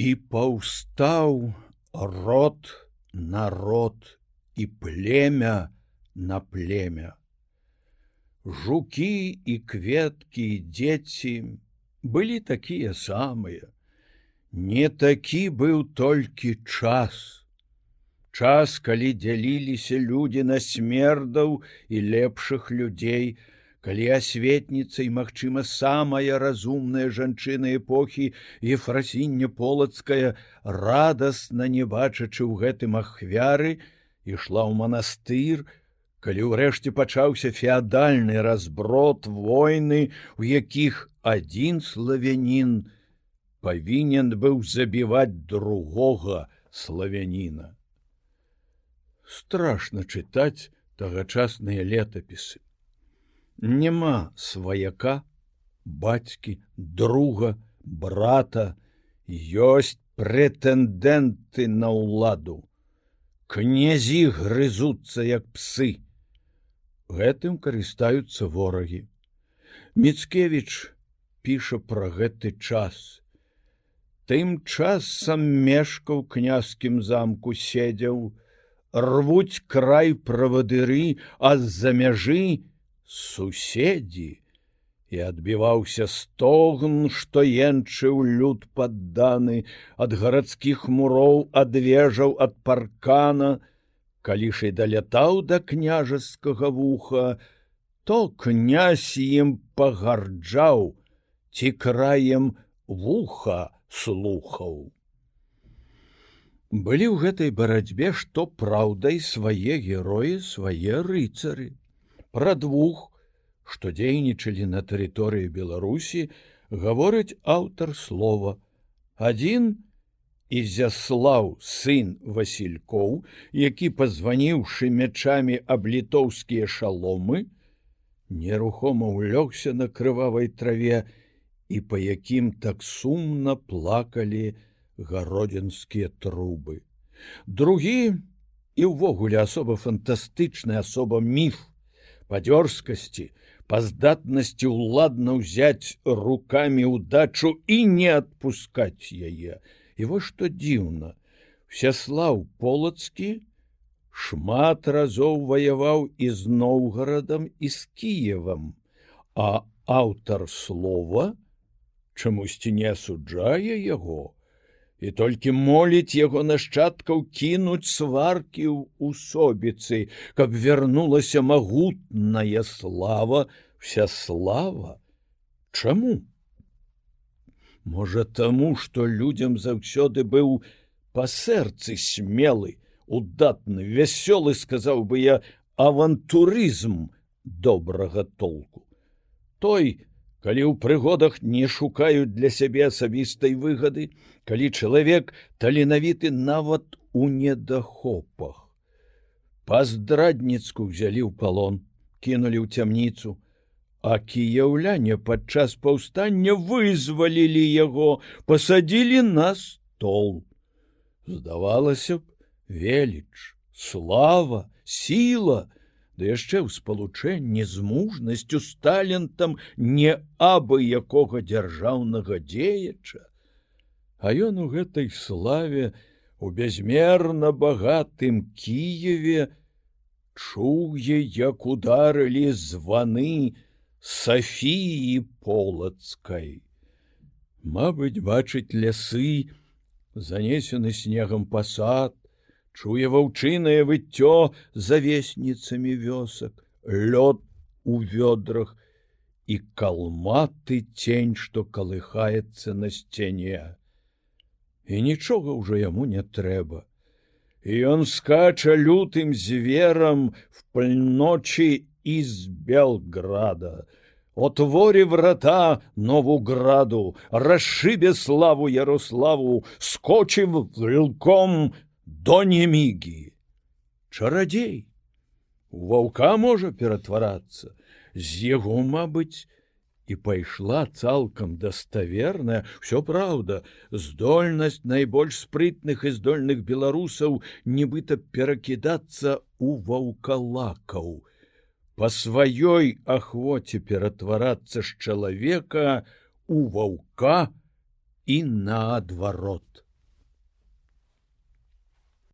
і паўстаў род народ і племя на племя. Жукі і кветкі дзеці былі такія самыя. Не такі быў толькі час. Час, калі дзяліліся людзі на смердаў і лепшых людзей, калі асветніцай магчыма самая разумная жанчына эпохі ефрасіння полацкая радасна не бачачы ў гэтым ахвяры ішла ў манастыр калі ўрэшце пачаўся феадальны разброд войны у якіх адзін славянін павінен быў забіваць другога славяніна. Страшно чытаць тагачасныя летапісы няма сваяка бацькі друга брата. Ёсць прэтэндэнты на ўладу. Князі грызуцца як псы. Гэтым карыстаюцца ворагі. Міцкевич піша пра гэты час. Тым часам мешкаў князькім замку седзяў. Рвуць край правадыры а з-за мяжы суседзі і адбіваўся стогн, што енчыў люд падданы ад гарадскіх муроў адвежаў ад паркана, калі ж і далятаў да княжаскага вуха, то князь ім пагарджаў ці краем вуха слухаў. Былі ў гэтай барацьбе, што праўдай свае героі свае рыцары пра двух, што дзейнічалі на тэрыторыі Беларусі, гаворыць аўтар слова. Адзін Ізяслаў сын Васількоў, які пазваніўшы мячамі аб літоўскія шаломы, нерухома ўлёгся на крывавай траве і па якім так сумна плакалі гародзінскія трубы. Другі і ўвогуле асоба фантастычная асоба міф падёрзкасці, па здатнасці ўладна ўзяць руками ўдачу і не адпускаць яе. І вось што дзіўна, Всеслаў полацкі шмат разоў ваяваў і з Ноўгарадам і з Кіевам, а аўтар слова чамусьці не асуджае яго, і толькі моліць яго нашчадкаў кінуць сваркі ў усобіцы, каб вярнулася магутная слава, вся слава. Чаму? Можа таму, што людзям заўсёды быў па сэрцы смелы, удатны, вясёлы сказаў бы я авантурызм добрага толку. Той, калі ў прыгодах не шукаюць для сябе асабістай выгады, калі чалавек таленавіты нават у недахопах. Паздрадніцку взялі ў палон, кінулі ў цямніцу, а кіяўляне падчас паўстання вызвалілі яго, пасадзілі на стол. Здавалася б, веліч, слава, сила, да яшчэ ў спалучэнні з мужнасцю з талентам не абы якога дзяржаўнага дзеяча. А ён у гэтай славе у бязмерна багатым кіеве чуе, як ударылі званы Сафіі полацкай. Мабыць, бачыць лясы, занесены снегам пасад, чуе ваўчынае выццё завесніцамі вёсак, лёд у вёдрах і калматы цень, што калыхаецца на сцяне. І нічога ўжо яму не трэба. І ён скача лютым зверам в пальночы из Белграда. Отворе врата новуграду, расшибе славу Ярославу, скочив вилком до немігі. Чарадзей ваўка можа ператварацца з яго, мабыць, і пайшла цалкам даставерная, всё праўда, здольнасць найбольш спрытных і здольных беларусаў нібыта перакідацца у ваўкалакаў. Па сваёй ахвоце ператварацца з чалавека у ваўка і наадварот.